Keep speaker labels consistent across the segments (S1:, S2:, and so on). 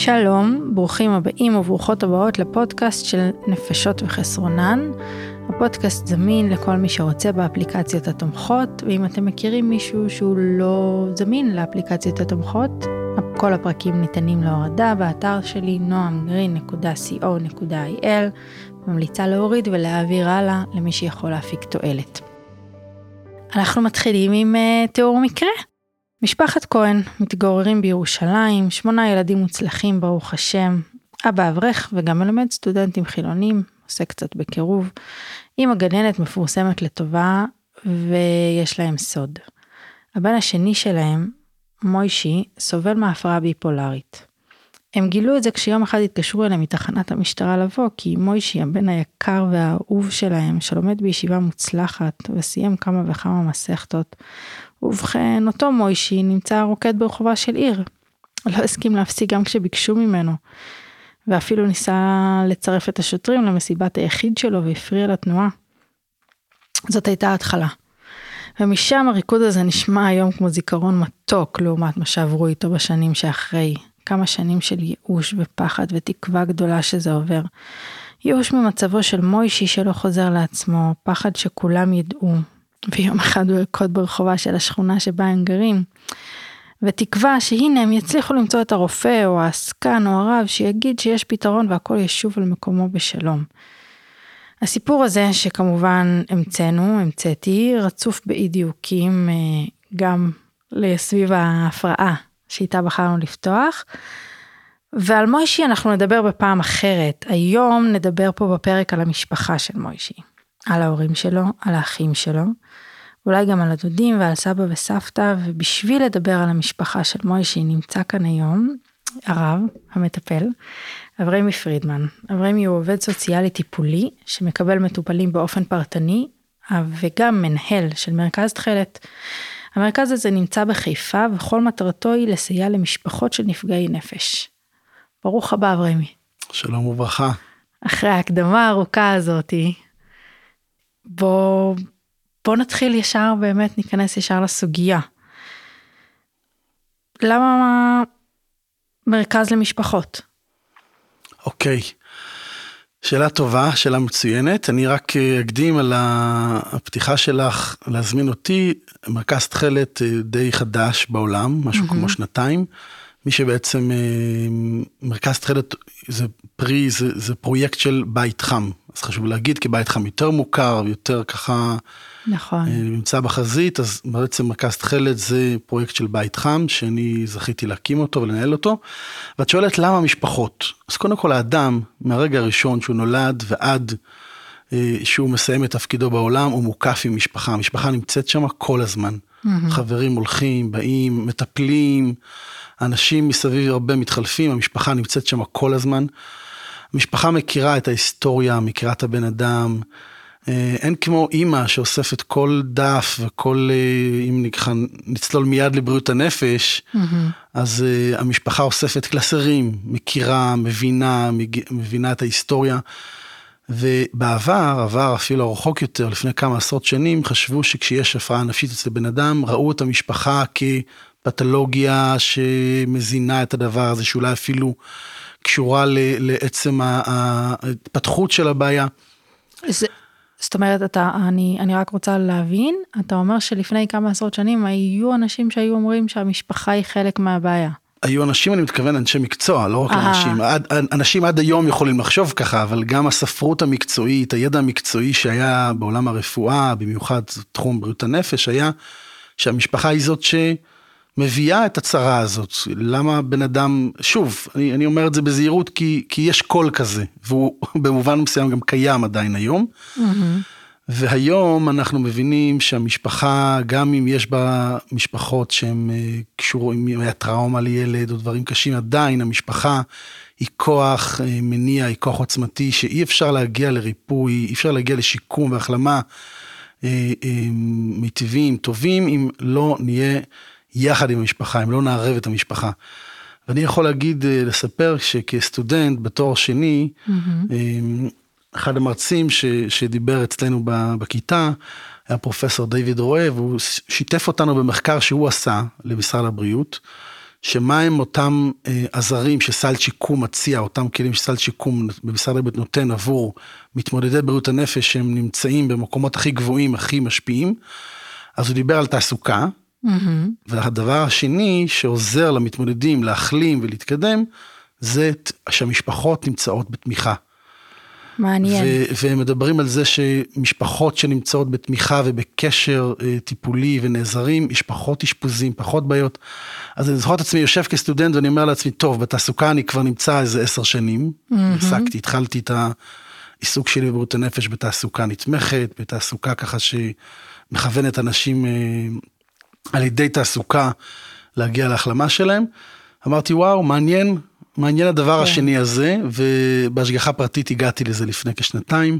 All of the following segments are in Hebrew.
S1: שלום, ברוכים הבאים וברוכות הבאות לפודקאסט של נפשות וחסרונן. הפודקאסט זמין לכל מי שרוצה באפליקציות התומכות, ואם אתם מכירים מישהו שהוא לא זמין לאפליקציות התומכות, כל הפרקים ניתנים להורדה באתר שלי noamgreen.co.il, ממליצה להוריד ולהעביר הלאה למי שיכול להפיק תועלת. אנחנו מתחילים עם uh, תיאור מקרה. משפחת כהן מתגוררים בירושלים, שמונה ילדים מוצלחים ברוך השם, אבא אברך וגם מלמד סטודנטים חילונים, עושה קצת בקירוב. אמא גננת מפורסמת לטובה ויש להם סוד. הבן השני שלהם, מוישי, סובל מהפרעה ביפולרית. הם גילו את זה כשיום אחד התקשרו אליהם מתחנת המשטרה לבוא, כי מוישי, הבן היקר והאהוב שלהם, שלומד בישיבה מוצלחת וסיים כמה וכמה מסכתות, ובכן, אותו מוישי נמצא רוקד ברחובה של עיר. לא הסכים להפסיק גם כשביקשו ממנו. ואפילו ניסה לצרף את השוטרים למסיבת היחיד שלו והפריע לתנועה. זאת הייתה ההתחלה. ומשם הריקוד הזה נשמע היום כמו זיכרון מתוק לעומת מה שעברו איתו בשנים שאחרי. כמה שנים של ייאוש ופחד ותקווה גדולה שזה עובר. ייאוש ממצבו של מוישי שלא חוזר לעצמו, פחד שכולם ידעו, ויום אחד הוא ירקוד ברחובה של השכונה שבה הם גרים. ותקווה שהנה הם יצליחו למצוא את הרופא או העסקן או הרב שיגיד שיש פתרון והכל ישוב על מקומו בשלום. הסיפור הזה שכמובן המצאנו, המצאתי, רצוף באי דיוקים אה, גם לסביב ההפרעה שאיתה בחרנו לפתוח. ועל מוישי אנחנו נדבר בפעם אחרת. היום נדבר פה בפרק על המשפחה של מוישי. על ההורים שלו, על האחים שלו, אולי גם על הדודים ועל סבא וסבתא, ובשביל לדבר על המשפחה של מוישי נמצא כאן היום הרב המטפל, אברמי פרידמן. אברמי הוא עובד סוציאלי טיפולי שמקבל מטופלים באופן פרטני, וגם מנהל של מרכז תכלת. המרכז הזה נמצא בחיפה וכל מטרתו היא לסייע למשפחות של נפגעי נפש. ברוך הבא אברמי.
S2: שלום וברכה.
S1: אחרי ההקדמה הארוכה הזאתי, בוא, בוא נתחיל ישר באמת ניכנס ישר לסוגיה. למה מרכז למשפחות?
S2: אוקיי, שאלה טובה, שאלה מצוינת. אני רק אה, אקדים על הפתיחה שלך להזמין אותי, מרכז תכלת אה, די חדש בעולם, משהו. כמו שנתיים. מי שבעצם, אה, מרכז תכלת זה פרי, זה, זה פרויקט של בית חם. אז חשוב להגיד, כי בית חם יותר מוכר, יותר ככה,
S1: נכון.
S2: נמצא בחזית, אז בעצם מרכז תכלת זה פרויקט של בית חם, שאני זכיתי להקים אותו ולנהל אותו. ואת שואלת למה משפחות? אז קודם כל האדם, מהרגע הראשון שהוא נולד ועד אה, שהוא מסיים את תפקידו בעולם, הוא מוקף עם משפחה. המשפחה נמצאת שם כל הזמן. Mm-hmm. חברים הולכים, באים, מטפלים, אנשים מסביב הרבה מתחלפים, המשפחה נמצאת שם כל הזמן. המשפחה מכירה את ההיסטוריה, מכירה את הבן אדם. אה, אין כמו אימא שאוספת כל דף וכל, אה, אם נקחה, נצלול מיד לבריאות הנפש, mm-hmm. אז uh, המשפחה אוספת קלסרים, מכירה, מבינה, מבינה את ההיסטוריה. ובעבר, עבר אפילו רחוק יותר, לפני כמה עשרות שנים, חשבו שכשיש הפרעה נפשית אצל בן אדם, ראו את המשפחה כפתולוגיה שמזינה את הדבר הזה, שאולי אפילו קשורה לעצם ההתפתחות של הבעיה.
S1: זה, זאת אומרת, אתה, אני, אני רק רוצה להבין, אתה אומר שלפני כמה עשרות שנים היו אנשים שהיו אומרים שהמשפחה היא חלק מהבעיה.
S2: היו אנשים, אני מתכוון אנשי מקצוע, לא רק אנשים. עד, אנשים עד היום יכולים לחשוב ככה, אבל גם הספרות המקצועית, הידע המקצועי שהיה בעולם הרפואה, במיוחד תחום בריאות הנפש, היה שהמשפחה היא זאת שמביאה את הצרה הזאת. למה בן אדם, שוב, אני, אני אומר את זה בזהירות, כי, כי יש קול כזה, והוא במובן מסוים גם קיים עדיין היום. Mm-hmm. והיום אנחנו מבינים שהמשפחה, גם אם יש בה משפחות שהן אה, קשורות, אם היה טראומה לילד או דברים קשים, עדיין המשפחה היא כוח אה, מניע, היא כוח עוצמתי, שאי אפשר להגיע לריפוי, אי אפשר להגיע לשיקום והחלמה אה, מיטיבים, טובים, אם לא נהיה יחד עם המשפחה, אם לא נערב את המשפחה. ואני יכול להגיד, לספר שכסטודנט בתואר שני, mm-hmm. אחד המרצים ש, שדיבר אצלנו בכיתה, היה פרופסור דיוויד רואה, והוא שיתף אותנו במחקר שהוא עשה למשרד הבריאות, שמה הם אותם אה, עזרים שסל שיקום מציע, אותם כלים שסל שיקום במשרד הבריאות נותן עבור מתמודדי בריאות הנפש שהם נמצאים במקומות הכי גבוהים, הכי משפיעים. אז הוא דיבר על תעסוקה. והדבר השני שעוזר למתמודדים להחלים ולהתקדם, זה שהמשפחות נמצאות בתמיכה.
S1: מעניין.
S2: והם מדברים על זה שמשפחות שנמצאות בתמיכה ובקשר uh, טיפולי ונעזרים, יש פחות אשפוזים, פחות בעיות. אז אני זוכר את עצמי יושב כסטודנט ואני אומר לעצמי, טוב, בתעסוקה אני כבר נמצא איזה עשר שנים. Mm-hmm. עסקתי, התחלתי את העיסוק שלי בבריאות הנפש בתעסוקה נתמכת, בתעסוקה ככה שמכוונת אנשים uh, על ידי תעסוקה להגיע להחלמה שלהם. אמרתי, וואו, מעניין, מעניין הדבר כן. השני הזה, ובהשגחה פרטית הגעתי לזה לפני כשנתיים,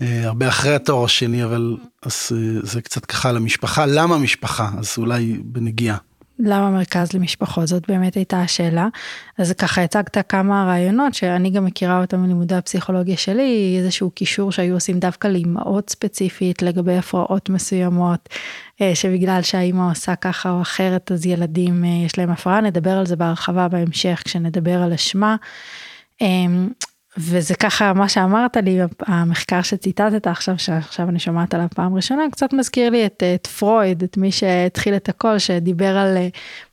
S2: אה, הרבה אחרי התואר השני, אבל אז אה, זה קצת ככה למשפחה. למה משפחה? אז אולי בנגיעה.
S1: למה מרכז למשפחות? זאת באמת הייתה השאלה. אז ככה הצגת כמה רעיונות שאני גם מכירה אותם מלימודי הפסיכולוגיה שלי, איזשהו קישור שהיו עושים דווקא לאימהות ספציפית לגבי הפרעות מסוימות, אה, שבגלל שהאימא עושה ככה או אחרת אז ילדים אה, יש להם הפרעה, נדבר על זה בהרחבה בהמשך כשנדבר על אשמה. וזה ככה מה שאמרת לי המחקר שציטטת עכשיו שעכשיו אני שומעת עליו פעם ראשונה קצת מזכיר לי את, את פרויד את מי שהתחיל את הכל שדיבר על אה,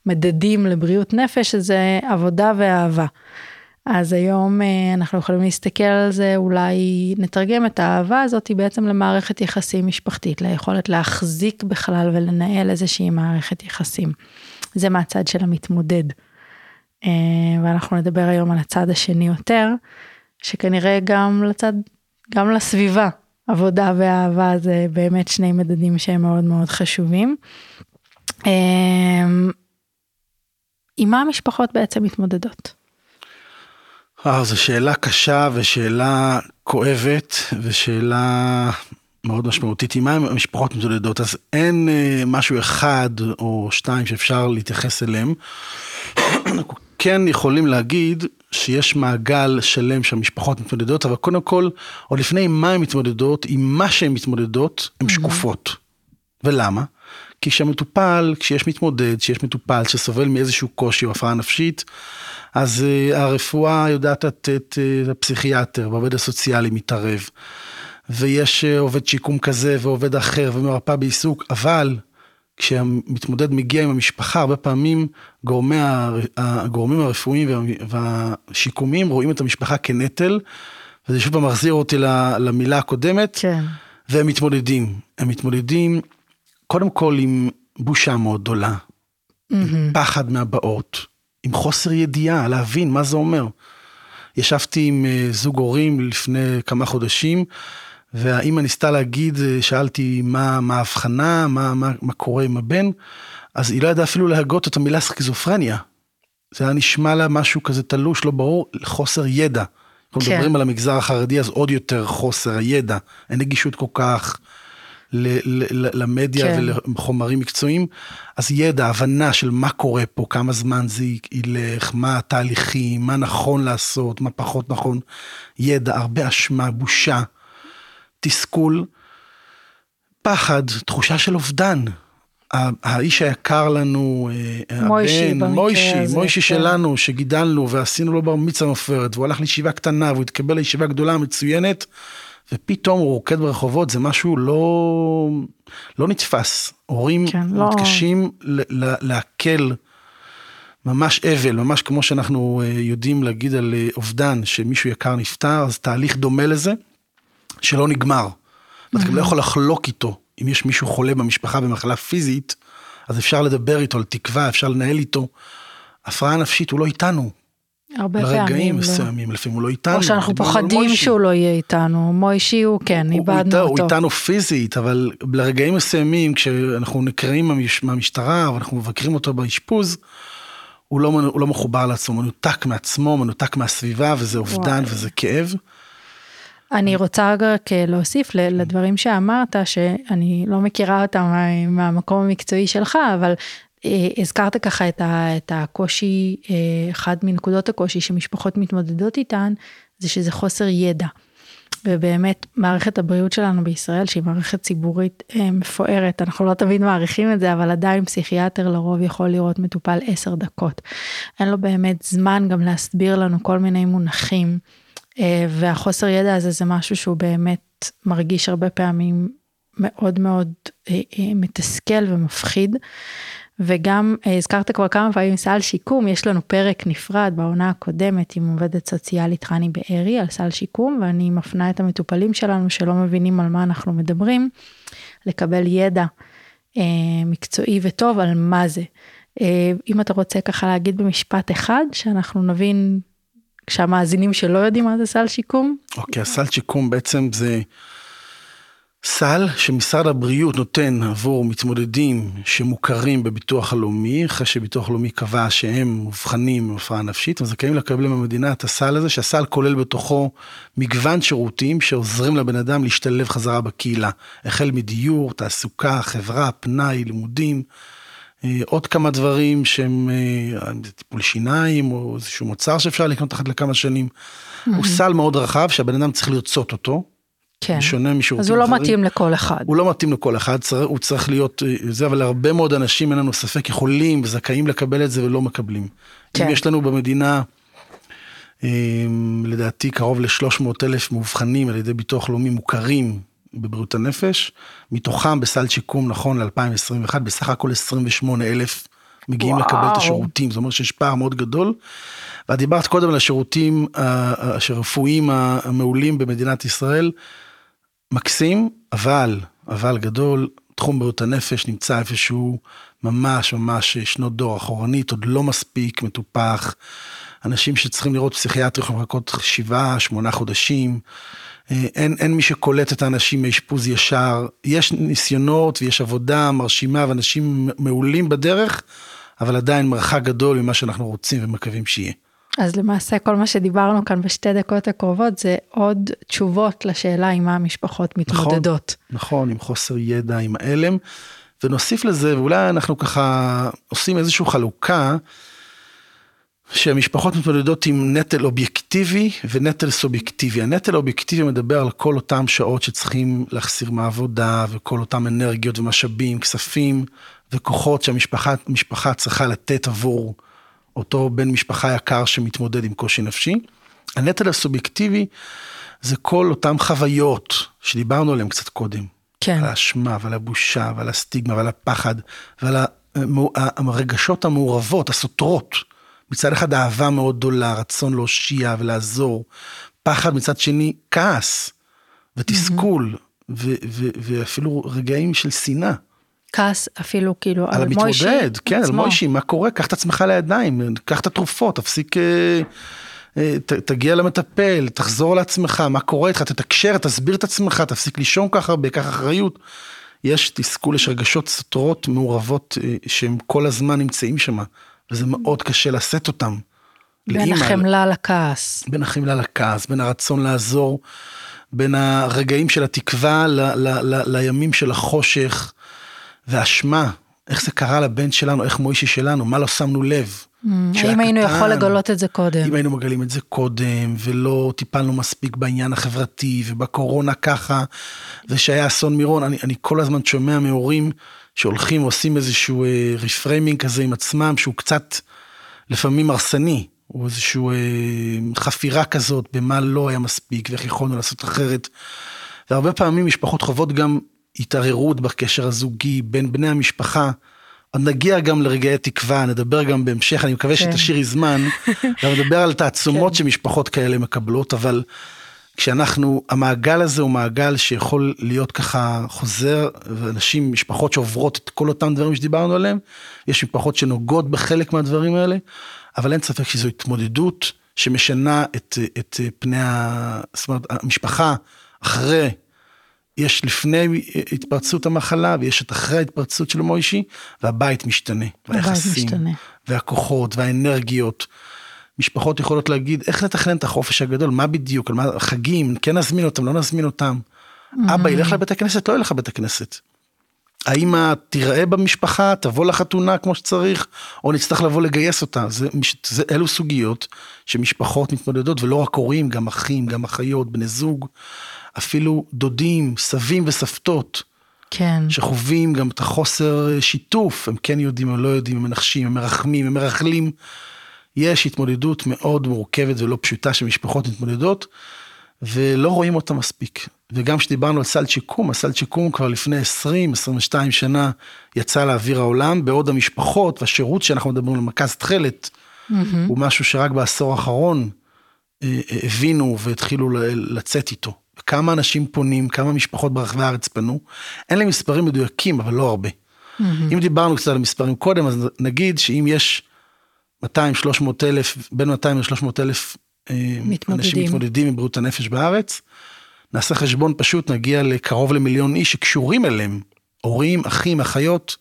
S1: מדדים לבריאות נפש שזה עבודה ואהבה. אז היום אה, אנחנו יכולים להסתכל על זה אולי נתרגם את האהבה הזאת בעצם למערכת יחסים משפחתית ליכולת להחזיק בכלל ולנהל איזושהי מערכת יחסים. זה מהצד של המתמודד. אה, ואנחנו נדבר היום על הצד השני יותר. שכנראה גם לצד, גם לסביבה, עבודה ואהבה זה באמת שני מדדים שהם מאוד מאוד חשובים. אמ, עם מה המשפחות בעצם מתמודדות?
S2: אה, זו שאלה קשה ושאלה כואבת ושאלה מאוד משמעותית. עם מה המשפחות מתמודדות? אז אין אה, משהו אחד או שתיים שאפשר להתייחס אליהם. אנחנו כן יכולים להגיד שיש מעגל שלם שהמשפחות מתמודדות, אבל קודם כל, עוד לפני מה הן מתמודדות, עם מה שהן מתמודדות, הן שקופות. ולמה? כי כשהמטופל, כשיש מתמודד, כשיש מטופל שסובל מאיזשהו קושי או הפרעה נפשית, אז uh, הרפואה יודעת לתת uh, הפסיכיאטר והעובד הסוציאלי מתערב. ויש uh, עובד שיקום כזה ועובד אחר ומרפא בעיסוק, אבל כשהמתמודד מגיע עם המשפחה, הרבה פעמים גורמי הגורמים הרפואיים והשיקומיים רואים את המשפחה כנטל, וזה שוב פעם מחזיר אותי למילה הקודמת,
S1: כן.
S2: והם מתמודדים. הם מתמודדים קודם כל עם בושה מאוד גדולה, mm-hmm. עם פחד מהבאות, עם חוסר ידיעה, להבין מה זה אומר. ישבתי עם אה, זוג הורים לפני כמה חודשים, והאימא ניסתה להגיד, אה, שאלתי מה ההבחנה, מה, מה, מה קורה עם הבן, אז היא לא ידעה אפילו להגות את המילה סכיזופרניה. זה היה נשמע לה משהו כזה תלוש, לא ברור, חוסר ידע. אנחנו כן. מדברים על המגזר החרדי, אז עוד יותר חוסר הידע, אין נגישות כל כך ל- ל- למדיה כן. ולחומרים מקצועיים, אז ידע, הבנה של מה קורה פה, כמה זמן זה ילך, מה התהליכים, מה נכון לעשות, מה פחות נכון, ידע, הרבה אשמה, בושה. תסכול, פחד, תחושה של אובדן. האיש היקר לנו,
S1: אה, מוישי הבן,
S2: מוישי, הזה, מוישי כן. שלנו, שגידלנו ועשינו לו בר מצווה מופרת, והוא הלך לישיבה קטנה והוא התקבל לישיבה גדולה מצוינת, ופתאום הוא רוקד ברחובות, זה משהו לא, לא נתפס. הורים כן, לא. מתקשים לא... לעכל ממש אבל, ממש כמו שאנחנו אה, יודעים להגיד על אה, אובדן, שמישהו יקר נפטר, אז תהליך דומה לזה. שלא נגמר. ואתה גם לא יכול לחלוק איתו. אם יש מישהו חולה במשפחה במחלה פיזית, אז אפשר לדבר איתו על תקווה, אפשר לנהל איתו. הפרעה נפשית הוא לא איתנו.
S1: הרבה פעמים.
S2: לרגעים. מסוימים, לא. לפעמים הוא לא איתנו.
S1: או שאנחנו פוחדים שהוא לא יהיה איתנו. מוישי הוא כן, איבדנו אותו.
S2: הוא איתנו פיזית, אבל לרגעים מסוימים, כשאנחנו נקראים מהמשטרה, ואנחנו מבקרים אותו באשפוז, הוא לא, הוא לא מחובר לעצמו, מנותק מעצמו, מנותק מהסביבה, וזה אובדן וזה כאב.
S1: אני רוצה רק להוסיף לדברים שאמרת, שאני לא מכירה אותם מהמקום המקצועי שלך, אבל אה, הזכרת ככה את הקושי, אה, אחד מנקודות הקושי שמשפחות מתמודדות איתן, זה שזה חוסר ידע. ובאמת מערכת הבריאות שלנו בישראל שהיא מערכת ציבורית אה, מפוארת אנחנו לא תמיד מעריכים את זה אבל עדיין פסיכיאטר לרוב יכול לראות מטופל 10 דקות. אין לו באמת זמן גם להסביר לנו כל מיני מונחים אה, והחוסר ידע הזה זה משהו שהוא באמת מרגיש הרבה פעמים מאוד מאוד אה, מתסכל ומפחיד. וגם אה, הזכרת כבר כמה פעמים סל שיקום, יש לנו פרק נפרד בעונה הקודמת עם עובדת סוציאלית חני בארי על סל שיקום, ואני מפנה את המטופלים שלנו שלא מבינים על מה אנחנו מדברים, לקבל ידע אה, מקצועי וטוב על מה זה. אה, אם אתה רוצה ככה להגיד במשפט אחד, שאנחנו נבין, כשהמאזינים שלא יודעים מה זה סל שיקום.
S2: אוקיי, okay, הסל שיקום בעצם זה... סל שמשרד הבריאות נותן עבור מתמודדים שמוכרים בביטוח הלאומי, אחרי שביטוח לאומי קבע שהם מאובחנים עם הפרעה נפשית, הם זכאים לקבל במדינה את הסל הזה, שהסל כולל בתוכו מגוון שירותים שעוזרים לבן אדם להשתלב חזרה בקהילה, החל מדיור, תעסוקה, חברה, פנאי, לימודים. אה, עוד כמה דברים שהם אה, טיפול שיניים או איזשהו מוצר שאפשר לקנות תחת לכמה שנים. הוא סל מאוד רחב שהבן אדם צריך לרצות אותו.
S1: כן.
S2: שונה משירותים
S1: אחרים. אז הוא לא מתאים לכל אחד.
S2: הוא לא מתאים לכל אחד, הוא צריך להיות אה, זה, אבל הרבה מאוד אנשים, אין לנו ספק, יכולים וזכאים לקבל את זה ולא מקבלים. כן. אם יש לנו במדינה, לדעתי קרוב ל-300 אלף מאובחנים על ידי ביטוח לאומי מוכרים בבריאות הנפש, מתוכם בסל שיקום נכון ל-2021, בסך הכל 28 אלף מגיעים וואו. לקבל את השירותים, זאת אומרת שיש פער מאוד גדול. ואת דיברת קודם על השירותים הרפואיים המעולים במדינת ישראל. מקסים, אבל, אבל גדול, תחום בריאות הנפש נמצא איפשהו ממש ממש שנות דור אחורנית, עוד לא מספיק מטופח. אנשים שצריכים לראות פסיכיאטר יכולים לחכות שבעה, שמונה חודשים. אה, אין, אין מי שקולט את האנשים מאשפוז ישר. יש ניסיונות ויש עבודה מרשימה ואנשים מעולים בדרך, אבל עדיין מרחק גדול ממה שאנחנו רוצים ומקווים שיהיה.
S1: אז למעשה כל מה שדיברנו כאן בשתי דקות הקרובות זה עוד תשובות לשאלה עם מה המשפחות מתמודדות.
S2: נכון, נכון, עם חוסר ידע, עם ההלם. ונוסיף לזה, ואולי אנחנו ככה עושים איזושהי חלוקה, שהמשפחות מתמודדות עם נטל אובייקטיבי ונטל סובייקטיבי. הנטל האובייקטיבי מדבר על כל אותם שעות שצריכים להחסיר מהעבודה וכל אותם אנרגיות ומשאבים, כספים וכוחות שהמשפחה צריכה לתת עבור אותו בן משפחה יקר שמתמודד עם קושי נפשי. הנטל הסובייקטיבי זה כל אותן חוויות שדיברנו עליהן קצת קודם.
S1: כן.
S2: על האשמה ועל הבושה ועל הסטיגמה ועל הפחד ועל הרגשות המעורבות, הסותרות. מצד אחד אהבה מאוד גדולה, רצון להושיע ולעזור. פחד מצד שני, כעס ותסכול mm-hmm. ואפילו רגעים של שנאה.
S1: כעס אפילו כאילו על,
S2: על מוישי המתמודד, כן, עצמו. על מוישי, מה קורה? קח את עצמך לידיים, קח את התרופות, תפסיק, אה, אה, ת, תגיע למטפל, תחזור לעצמך, מה קורה איתך, תתקשר, תסביר את עצמך, תפסיק לישון כך הרבה, קח אחריות. יש תסכול, יש רגשות סותרות מעורבות אה, שהם כל הזמן נמצאים שם, וזה מאוד קשה לשאת אותם.
S1: בין החמלה לכעס.
S2: בין החמלה לכעס, בין הרצון לעזור, בין הרגעים של התקווה ל, ל, ל, לימים של החושך. ואשמה, איך זה קרה לבן שלנו, איך מוישי שלנו, מה לא שמנו לב.
S1: Mm, האם היינו יכול לגלות את זה קודם?
S2: אם היינו מגלים את זה קודם, ולא טיפלנו מספיק בעניין החברתי, ובקורונה ככה, ושהיה אסון מירון, אני, אני כל הזמן שומע מהורים שהולכים ועושים איזשהו אה, reframing כזה עם עצמם, שהוא קצת לפעמים הרסני, או איזשהו אה, חפירה כזאת במה לא היה מספיק, ואיך יכולנו לעשות אחרת. והרבה פעמים משפחות חוות גם התערערות בקשר הזוגי בין בני המשפחה. עוד נגיע גם לרגעי תקווה, נדבר גם בהמשך, אני מקווה כן. שתשאירי זמן, גם נדבר על תעצומות כן. שמשפחות כאלה מקבלות, אבל כשאנחנו, המעגל הזה הוא מעגל שיכול להיות ככה חוזר, ואנשים, משפחות שעוברות את כל אותם דברים שדיברנו עליהם, יש משפחות שנוגעות בחלק מהדברים האלה, אבל אין ספק שזו התמודדות שמשנה את, את פני, ה, זאת אומרת, המשפחה אחרי יש לפני התפרצות המחלה ויש את אחרי ההתפרצות של מוישי, והבית משתנה. והיחסים, משתנה. והכוחות, והאנרגיות. משפחות יכולות להגיד, איך לתכנן את החופש הגדול, מה בדיוק, על מה, חגים, כן נזמין אותם, לא נזמין אותם. Mm-hmm. אבא ילך לבית הכנסת, לא ילך לבית הכנסת. האמא תיראה במשפחה, תבוא לחתונה כמו שצריך, או נצטרך לבוא לגייס אותה. זה, זה, אלו סוגיות שמשפחות מתמודדות, ולא רק הורים, גם אחים, גם אחיות, בני זוג, אפילו דודים, סבים וסבתות.
S1: כן.
S2: שחווים גם את החוסר שיתוף, הם כן יודעים, הם לא יודעים, הם מנחשים, הם מרחמים, הם מרכלים. יש התמודדות מאוד מורכבת ולא פשוטה שמשפחות מתמודדות, ולא רואים אותה מספיק. וגם כשדיברנו על סל שיקום, הסל שיקום כבר לפני 20-22 שנה יצא לאוויר העולם, בעוד המשפחות והשירות שאנחנו מדברים על מרכז תכלת, mm-hmm. הוא משהו שרק בעשור האחרון אה, אה, הבינו והתחילו לצאת איתו. כמה אנשים פונים, כמה משפחות ברחבי הארץ פנו. אין לי מספרים מדויקים, אבל לא הרבה. Mm-hmm. אם דיברנו קצת על מספרים קודם, אז נגיד שאם יש 200-300 אלף, בין 200 ל-300 אלף אה, אנשים מתמודדים עם בריאות הנפש בארץ, נעשה חשבון פשוט, נגיע לקרוב למיליון איש שקשורים אליהם, הורים, אחים, אחיות,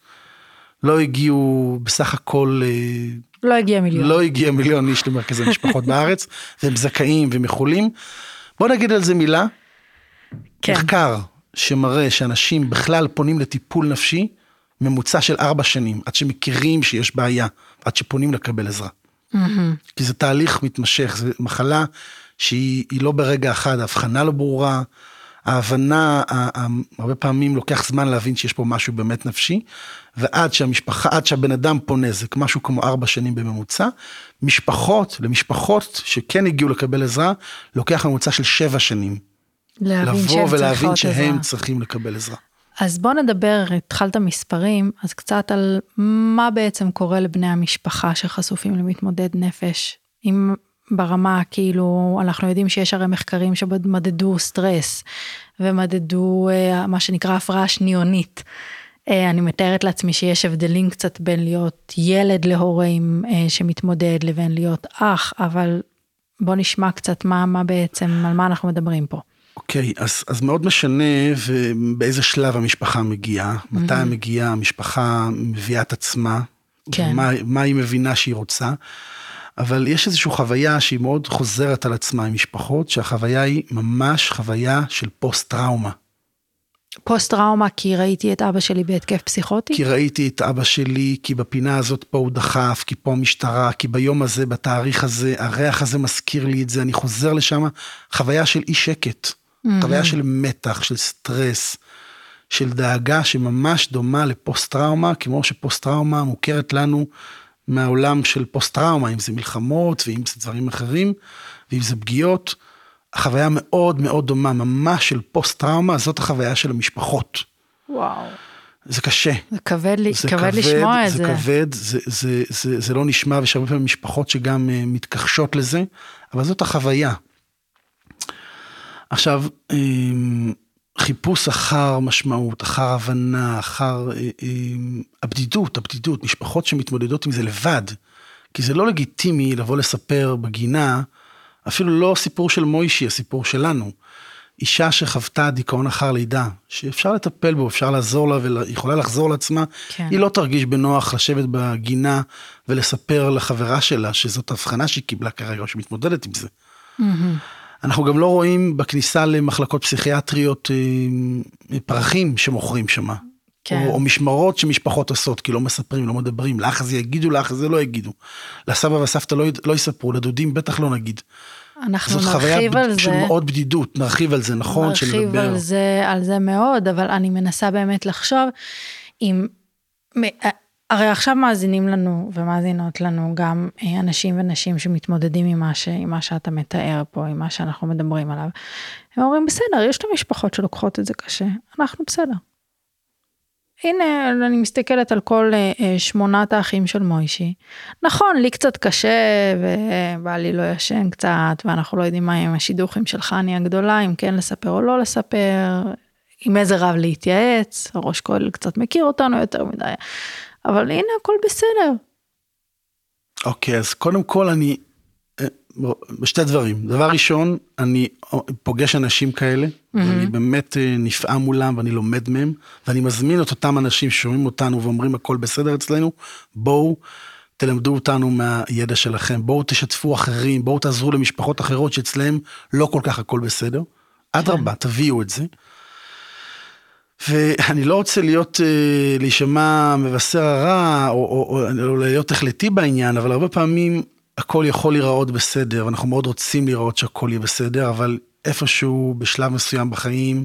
S2: לא הגיעו בסך הכל... אה,
S1: לא הגיע מיליון.
S2: לא הגיע מיליון איש למרכזי משפחות בארץ, והם זכאים והם יכולים. בוא נגיד על זה מילה. כן. מחקר שמראה שאנשים בכלל פונים לטיפול נפשי, ממוצע של ארבע שנים, עד שמכירים שיש בעיה, עד שפונים לקבל עזרה. Mm-hmm. כי זה תהליך מתמשך, זו מחלה שהיא לא ברגע אחד, ההבחנה לא ברורה, ההבנה, הרבה פעמים לוקח זמן להבין שיש פה משהו באמת נפשי, ועד שהמשפחה, עד שהבן אדם פונה, זה משהו כמו ארבע שנים בממוצע. משפחות, למשפחות שכן הגיעו לקבל עזרה, לוקח ממוצע של שבע שנים. לבוא ולהבין שהם עזרה. צריכים לקבל עזרה.
S1: אז בוא נדבר, התחלת מספרים, אז קצת על מה בעצם קורה לבני המשפחה שחשופים למתמודד נפש. אם ברמה, כאילו, אנחנו יודעים שיש הרי מחקרים שמדדו סטרס, ומדדו אה, מה שנקרא הפרעה שניונית. אה, אני מתארת לעצמי שיש הבדלים קצת בין להיות ילד להורים אה, שמתמודד לבין להיות אח, אבל בוא נשמע קצת מה, מה בעצם, על מה אנחנו מדברים פה.
S2: אוקיי, okay, אז, אז מאוד משנה ובאיזה שלב המשפחה מגיעה, mm-hmm. מתי מגיעה, המשפחה מביאה את עצמה, כן. מה, מה היא מבינה שהיא רוצה, אבל יש איזושהי חוויה שהיא מאוד חוזרת על עצמה עם משפחות, שהחוויה היא ממש חוויה של פוסט טראומה.
S1: פוסט טראומה כי ראיתי את אבא שלי בהתקף פסיכוטי?
S2: כי ראיתי את אבא שלי, כי בפינה הזאת פה הוא דחף, כי פה המשטרה, כי ביום הזה, בתאריך הזה, הריח הזה מזכיר לי את זה, אני חוזר לשם, חוויה של אי שקט. Mm-hmm. חוויה של מתח, של סטרס, של דאגה שממש דומה לפוסט טראומה, כמו שפוסט טראומה מוכרת לנו מהעולם של פוסט טראומה, אם זה מלחמות ואם זה דברים אחרים, ואם זה פגיעות. החוויה מאוד מאוד דומה, ממש של פוסט טראומה, זאת החוויה של המשפחות.
S1: וואו.
S2: זה קשה.
S1: זה כבד, לי, זה כבד, כבד לשמוע את
S2: זה. זה כבד, זה, זה, זה, זה לא נשמע, ויש הרבה פעמים משפחות שגם uh, מתכחשות לזה, אבל זאת החוויה. עכשיו, אמ, חיפוש אחר משמעות, אחר הבנה, אחר אמ, הבדידות, הבדידות, משפחות שמתמודדות עם זה לבד, כי זה לא לגיטימי לבוא לספר בגינה, אפילו לא סיפור של מוישי, הסיפור שלנו. אישה שחוותה דיכאון אחר לידה, שאפשר לטפל בו, אפשר לעזור לה ויכולה לחזור לעצמה, כן. היא לא תרגיש בנוח לשבת בגינה ולספר לחברה שלה שזאת הבחנה שהיא קיבלה כרגע, שמתמודדת עם זה. Mm-hmm. אנחנו גם לא רואים בכניסה למחלקות פסיכיאטריות אה, פרחים שמוכרים שם. כן. או, או משמרות שמשפחות עושות, כי לא מספרים, לא מדברים, לאח הזה יגידו, לאח הזה לא יגידו. לסבא והסבתא לא, לא יספרו, לדודים בטח לא נגיד.
S1: אנחנו נרחיב על זה.
S2: של מאוד בדידות, נרחיב על זה, נכון,
S1: נרחיב שנדבר. על זה, על זה מאוד, אבל אני מנסה באמת לחשוב אם הרי עכשיו מאזינים לנו ומאזינות לנו גם אה, אנשים ונשים שמתמודדים עם מה, ש, עם מה שאתה מתאר פה, עם מה שאנחנו מדברים עליו. הם אומרים, בסדר, יש את המשפחות שלוקחות את זה קשה, אנחנו בסדר. הנה, אני מסתכלת על כל uh, שמונת האחים של מוישי. נכון, לי קצת קשה, ובעלי לא ישן קצת, ואנחנו לא יודעים מה עם השידוכים של חני הגדולה, אם כן לספר או לא לספר, עם איזה רב להתייעץ, הראש כהל קצת מכיר אותנו יותר מדי. אבל הנה הכל בסדר.
S2: אוקיי, okay, אז קודם כל אני, אה, שתי דברים. דבר ראשון, אני פוגש אנשים כאלה, mm-hmm. ואני באמת אה, נפעם מולם ואני לומד מהם, ואני מזמין את אותם אנשים ששומעים אותנו ואומרים הכל בסדר אצלנו, בואו. תלמדו אותנו מהידע שלכם, בואו תשתפו אחרים, בואו תעזרו למשפחות אחרות שאצלהם לא כל כך הכל בסדר. אדרבה, כן. תביאו את זה. ואני לא רוצה להיות, אה, להישמע מבשר הרע, או, או, או, או להיות החלטי בעניין, אבל הרבה פעמים הכל יכול להיראות בסדר, ואנחנו מאוד רוצים לראות שהכל יהיה בסדר, אבל איפשהו בשלב מסוים בחיים,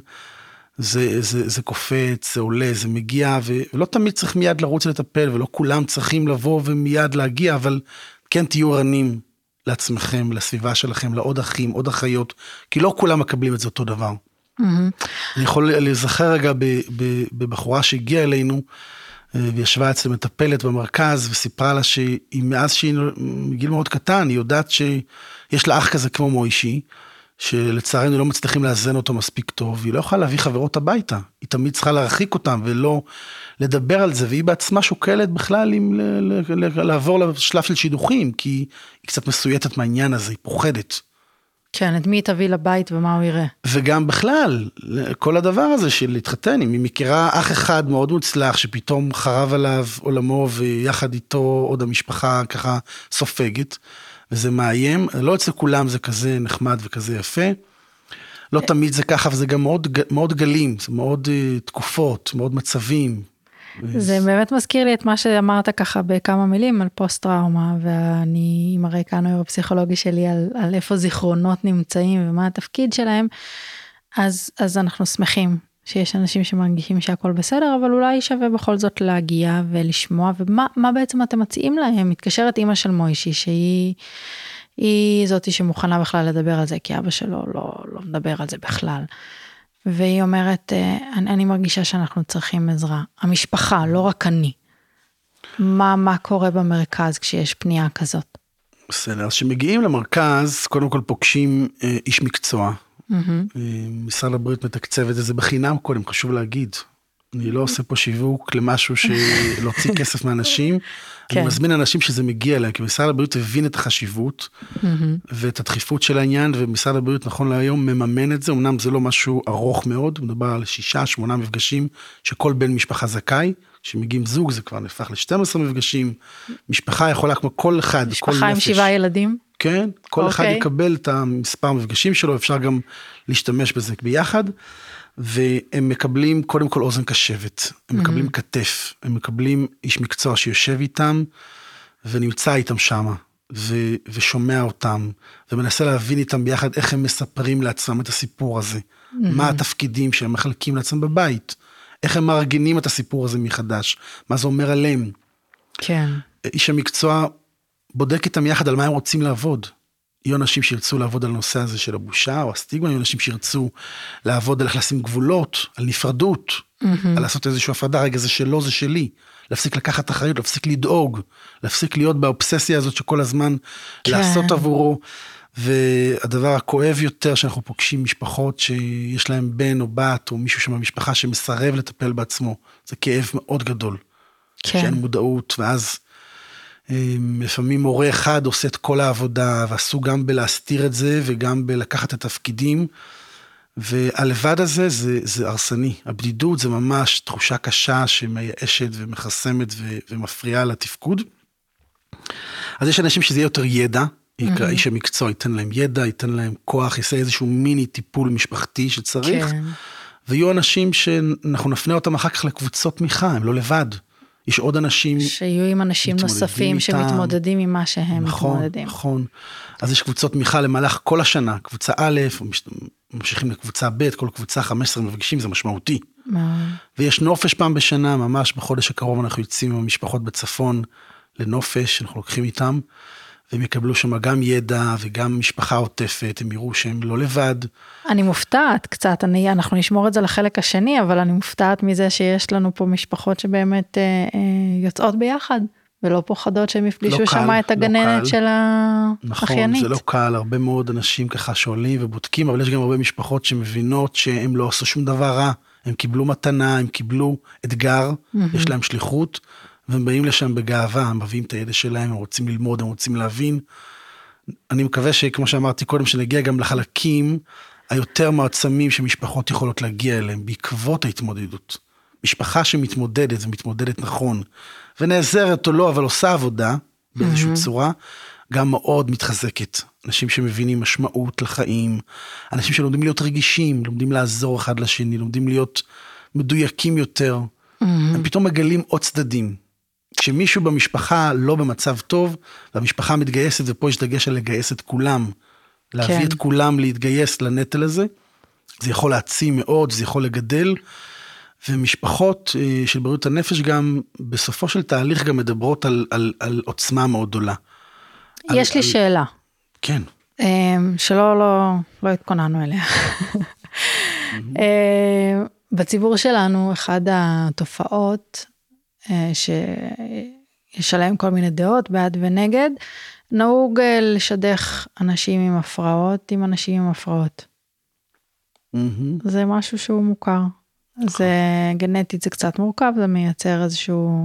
S2: זה, זה, זה קופץ, זה עולה, זה מגיע, ולא תמיד צריך מיד לרוץ לטפל, ולא כולם צריכים לבוא ומיד להגיע, אבל כן תהיו ערנים לעצמכם, לסביבה שלכם, לעוד אחים, עוד אחיות, כי לא כולם מקבלים את זה אותו דבר. אני יכול להיזכר רגע בבחורה שהגיעה אלינו, אה, וישבה אצל מטפלת במרכז, וסיפרה לה שהיא, מאז שהיא מגיל מאוד קטן, היא יודעת שיש לה אח כזה כמו מוישי, שלצערנו לא מצליחים לאזן אותו מספיק טוב, היא לא יכולה להביא חברות הביתה, היא תמיד צריכה להרחיק אותם ולא לדבר על זה, והיא בעצמה שוקלת בכלל אם לעבור לשלב של שידוכים, כי היא קצת מסויטת מהעניין הזה, היא פוחדת.
S1: כן, את מי תביא לבית ומה הוא יראה.
S2: וגם בכלל, כל הדבר הזה של להתחתן, אם היא מכירה אח אחד מאוד מוצלח שפתאום חרב עליו עולמו ויחד איתו עוד המשפחה ככה סופגת, וזה מאיים, לא אצל כולם זה כזה נחמד וכזה יפה. לא תמיד זה ככה, וזה גם מאוד, מאוד גלים, זה מאוד uh, תקופות, מאוד מצבים.
S1: זה באמת מזכיר לי את מה שאמרת ככה בכמה מילים על פוסט טראומה, ואני עם הרקע הנוירו-פסיכולוגי שלי על, על איפה זיכרונות נמצאים ומה התפקיד שלהם, אז, אז אנחנו שמחים שיש אנשים שמרגישים שהכל בסדר, אבל אולי שווה בכל זאת להגיע ולשמוע, ומה בעצם אתם מציעים להם? מתקשרת אימא של מוישי, שהיא היא זאתי שמוכנה בכלל לדבר על זה, כי אבא שלו לא, לא מדבר על זה בכלל. והיא אומרת, אה, אני, אני מרגישה שאנחנו צריכים עזרה. המשפחה, לא רק אני. מה, מה קורה במרכז כשיש פנייה כזאת?
S2: בסדר, אז כשמגיעים למרכז, קודם כל פוגשים אה, איש מקצוע, Mm-hmm. משרד הבריאות מתקצב את זה בחינם קודם, חשוב להגיד. אני לא עושה פה שיווק למשהו שלהוציא כסף מאנשים. כן. אני מזמין אנשים שזה מגיע להם, כי משרד הבריאות הבין את החשיבות mm-hmm. ואת הדחיפות של העניין, ומשרד הבריאות נכון להיום מממן את זה, אמנם זה לא משהו ארוך מאוד, מדובר על שישה, שמונה מפגשים שכל בן משפחה זכאי, כשמגיעים זוג זה כבר נהפך ל-12 מפגשים, משפחה יכולה כמו כל אחד,
S1: כל נפש. משפחה עם שבעה ילדים?
S2: כן, כל okay. אחד אוקיי. יקבל את המספר מפגשים שלו, אפשר גם להשתמש בזה ביחד. והם מקבלים קודם כל אוזן קשבת, הם mm-hmm. מקבלים כתף, הם מקבלים איש מקצוע שיושב איתם ונמצא איתם שמה, ו- ושומע אותם, ומנסה להבין איתם ביחד איך הם מספרים לעצמם את הסיפור הזה, mm-hmm. מה התפקידים שהם מחלקים לעצמם בבית, איך הם מארגנים את הסיפור הזה מחדש, מה זה אומר עליהם.
S1: כן.
S2: איש המקצוע בודק איתם יחד על מה הם רוצים לעבוד. יהיו אנשים שירצו לעבוד על הנושא הזה של הבושה או הסטיגמה, יהיו אנשים שירצו לעבוד על איך לשים גבולות, על נפרדות, mm-hmm. על לעשות איזושהי הפרדה, רגע זה שלו זה שלי, להפסיק לקחת אחריות, להפסיק לדאוג, להפסיק להיות באובססיה הזאת שכל הזמן כן. לעשות עבורו. והדבר הכואב יותר שאנחנו פוגשים משפחות שיש להם בן או בת או מישהו שם במשפחה שמסרב לטפל בעצמו, זה כאב מאוד גדול. כן. שאין מודעות ואז לפעמים מורה אחד עושה את כל העבודה, ועשו גם בלהסתיר את זה וגם בלקחת את התפקידים. והלבד הזה זה, זה הרסני. הבדידות זה ממש תחושה קשה שמייאשת ומחסמת ו, ומפריעה לתפקוד. אז יש אנשים שזה יהיה יותר ידע, mm-hmm. איש המקצוע ייתן להם ידע, ייתן להם כוח, יעשה איזשהו מיני טיפול משפחתי שצריך. כן. ויהיו אנשים שאנחנו נפנה אותם אחר כך לקבוצות תמיכה, הם לא לבד. יש עוד אנשים...
S1: שיהיו עם אנשים נוספים איתם. שמתמודדים עם מה שהם
S2: נכון,
S1: מתמודדים.
S2: נכון, נכון. אז יש קבוצות תמיכה למהלך כל השנה, קבוצה א', ממשיכים לקבוצה ב', כל קבוצה 15 מפגשים, זה משמעותי. ויש נופש פעם בשנה, ממש בחודש הקרוב אנחנו יוצאים עם המשפחות בצפון לנופש, אנחנו לוקחים איתם. והם יקבלו שם גם ידע וגם משפחה עוטפת, הם יראו שהם לא לבד.
S1: אני מופתעת קצת, אני, אנחנו נשמור את זה לחלק השני, אבל אני מופתעת מזה שיש לנו פה משפחות שבאמת אה, אה, יוצאות ביחד. ולא פוחדות שהם יפגשו לא שם את לא הגננת לא של האחיינית.
S2: נכון, זה לא קל, הרבה מאוד אנשים ככה שואלים ובודקים, אבל יש גם הרבה משפחות שמבינות שהם לא עשו שום דבר רע, הם קיבלו מתנה, הם קיבלו אתגר, mm-hmm. יש להם שליחות, והם באים לשם בגאווה, הם מביאים את הידע שלהם, הם רוצים ללמוד, הם רוצים להבין. אני מקווה שכמו שאמרתי קודם, שנגיע גם לחלקים היותר מעצמים שמשפחות יכולות להגיע אליהם בעקבות ההתמודדות. משפחה שמתמודדת ומתמודדת נכון, ונעזרת או לא, אבל עושה עבודה באיזושהי mm-hmm. צורה, גם מאוד מתחזקת. אנשים שמבינים משמעות לחיים, אנשים שלומדים להיות רגישים, לומדים לעזור אחד לשני, לומדים להיות מדויקים יותר,
S1: Mm-hmm.
S2: הם פתאום מגלים עוד צדדים. כשמישהו במשפחה לא במצב טוב, והמשפחה מתגייסת, ופה יש דגש על לגייס את כולם, להביא
S1: כן.
S2: את כולם להתגייס לנטל הזה, זה יכול להעצים מאוד, זה יכול לגדל. ומשפחות אה, של בריאות הנפש גם בסופו של תהליך גם מדברות על, על, על עוצמה מאוד גדולה. על-
S1: יש לי
S2: על-
S1: שאלה,
S2: כן,
S1: אמ, שלא לא, לא התכוננו אליה. אמ, בציבור שלנו, אחת התופעות שיש עליהן כל מיני דעות, בעד ונגד, נהוג אה, לשדך אנשים עם הפרעות עם אנשים עם הפרעות. זה משהו שהוא מוכר. זה גנטית זה קצת מורכב, זה מייצר איזשהו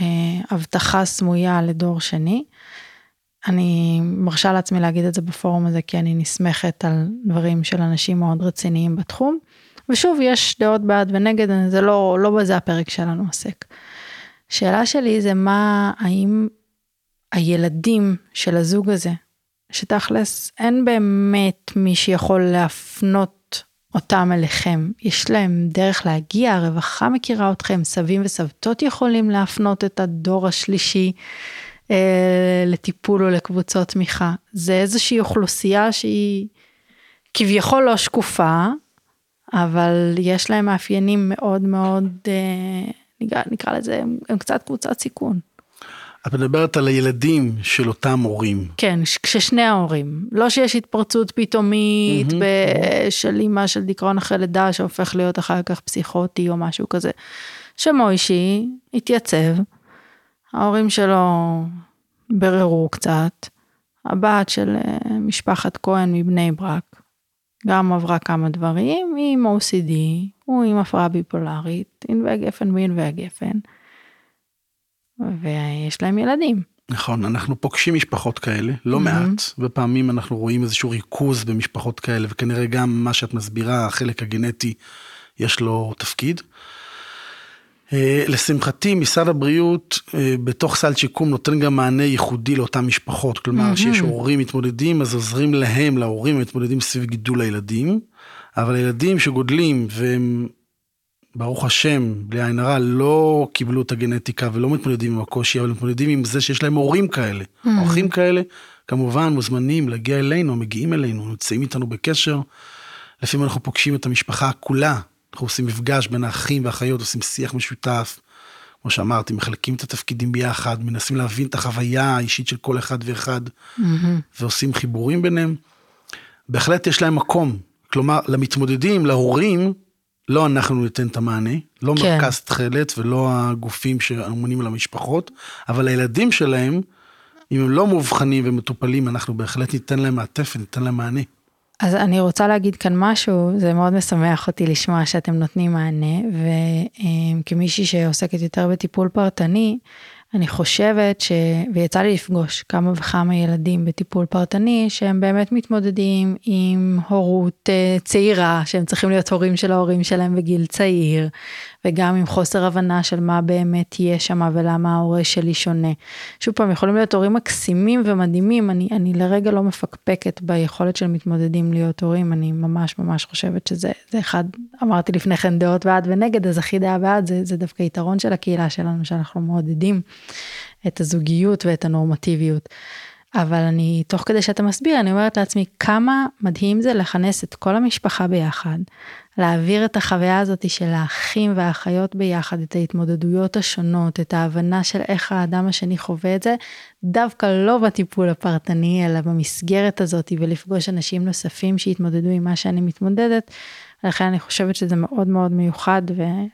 S1: אה, הבטחה סמויה לדור שני. אני מרשה לעצמי להגיד את זה בפורום הזה כי אני נסמכת על דברים של אנשים מאוד רציניים בתחום. ושוב, יש דעות בעד ונגד, זה לא, לא בזה הפרק שלנו עוסק. שאלה שלי זה מה, האם הילדים של הזוג הזה, שתכלס אין באמת מי שיכול להפנות אותם אליכם, יש להם דרך להגיע, הרווחה מכירה אתכם, סבים וסבתות יכולים להפנות את הדור השלישי אה, לטיפול או לקבוצות תמיכה. זה איזושהי אוכלוסייה שהיא כביכול לא שקופה, אבל יש להם מאפיינים מאוד מאוד, אה, נקרא, נקרא לזה, הם, הם קצת קבוצת סיכון.
S2: את מדברת על הילדים של אותם הורים.
S1: כן, כששני ההורים. לא שיש התפרצות פתאומית. ב- של אימא של דיכאון אחרי לידה שהופך להיות אחר כך פסיכוטי או משהו כזה. שמוישי התייצב, ההורים שלו בררו קצת, הבת של אה, משפחת כהן מבני ברק גם עברה כמה דברים, היא עם OCD, הוא עם הפרעה ביפולרית, ענבי גפן בענבי גפן, ויש להם ילדים.
S2: נכון, אנחנו פוגשים משפחות כאלה, לא
S1: מהמם.
S2: מעט, ופעמים אנחנו רואים איזשהו ריכוז במשפחות כאלה, וכנראה גם מה שאת מסבירה, החלק הגנטי, יש לו תפקיד. אה, לשמחתי, משרד הבריאות אה, בתוך סל שיקום נותן גם מענה ייחודי לאותן משפחות. כלומר,
S1: מהמם.
S2: שיש הורים מתמודדים, אז עוזרים להם, להורים המתמודדים סביב גידול הילדים. אבל הילדים שגודלים והם, ברוך השם, בלי עין הרע, לא קיבלו את הגנטיקה ולא מתמודדים עם הקושי, אבל מתמודדים עם זה שיש להם הורים כאלה. אורחים כאלה, כמובן, מוזמנים להגיע אלינו, מגיעים אלינו, נמצאים איתנו בקשר. לפעמים אנחנו פוגשים את המשפחה כולה. אנחנו עושים מפגש בין האחים והאחיות, עושים שיח משותף. כמו שאמרתי, מחלקים את התפקידים ביחד, מנסים להבין את החוויה האישית של כל אחד ואחד, ועושים חיבורים ביניהם. בהחלט יש להם מקום. כלומר, למתמודדים, להורים, לא אנחנו ניתן את המענה, לא
S1: כן.
S2: מרכז תכלת ולא הגופים שאמונים על המשפחות, אבל לילדים שלהם, אם הם לא מאובחנים ומטופלים, אנחנו בהחלט ניתן להם מעטפת, ניתן להם מענה.
S1: אז אני רוצה להגיד כאן משהו, זה מאוד משמח אותי לשמוע שאתם נותנים מענה, וכמישהי שעוסקת יותר בטיפול פרטני, אני חושבת ש... ויצא לי לפגוש כמה וכמה ילדים בטיפול פרטני, שהם באמת מתמודדים עם הורות אה, צעירה, שהם צריכים להיות הורים של ההורים שלהם בגיל צעיר, וגם עם חוסר הבנה של מה באמת יהיה שם ולמה ההורה שלי שונה. שוב פעם, יכולים להיות הורים מקסימים ומדהימים, אני, אני לרגע לא מפקפקת ביכולת של מתמודדים להיות הורים, אני ממש ממש חושבת שזה זה אחד, אמרתי לפני כן דעות בעד ונגד, אז הכי דעה בעד זה, זה דווקא יתרון של הקהילה שלנו, שאנחנו מעודדים את הזוגיות ואת הנורמטיביות. אבל אני, תוך כדי שאתה מסביר, אני אומרת לעצמי, כמה מדהים זה לכנס את כל המשפחה ביחד, להעביר את החוויה הזאת של האחים והאחיות ביחד, את ההתמודדויות השונות, את ההבנה של איך האדם השני חווה את זה, דווקא לא בטיפול הפרטני, אלא במסגרת הזאת, ולפגוש אנשים נוספים שהתמודדו עם מה שאני מתמודדת. לכן אני חושבת שזה מאוד מאוד מיוחד,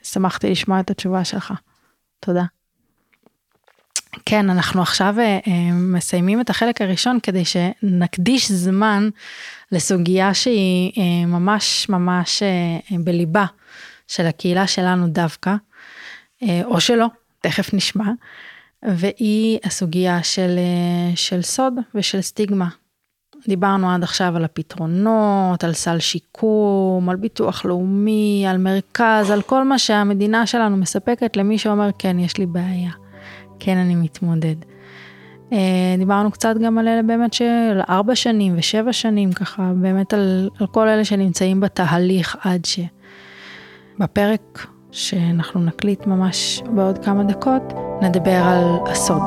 S1: ושמחתי לשמוע את התשובה שלך. תודה. כן, אנחנו עכשיו אה, אה, מסיימים את החלק הראשון כדי שנקדיש זמן לסוגיה שהיא אה, ממש ממש בליבה של הקהילה שלנו דווקא, או שלא, תכף נשמע, והיא הסוגיה של, של סוד ושל סטיגמה. דיברנו עד עכשיו על הפתרונות, על סל שיקום, על ביטוח לאומי, על מרכז, על כל מה שהמדינה שלנו מספקת למי שאומר כן, יש לי בעיה. כן, אני מתמודד. אה, דיברנו קצת גם על אלה באמת של ארבע שנים ושבע שנים, ככה באמת על, על כל אלה שנמצאים בתהליך עד ש... בפרק שאנחנו נקליט ממש בעוד כמה דקות, נדבר על הסוד.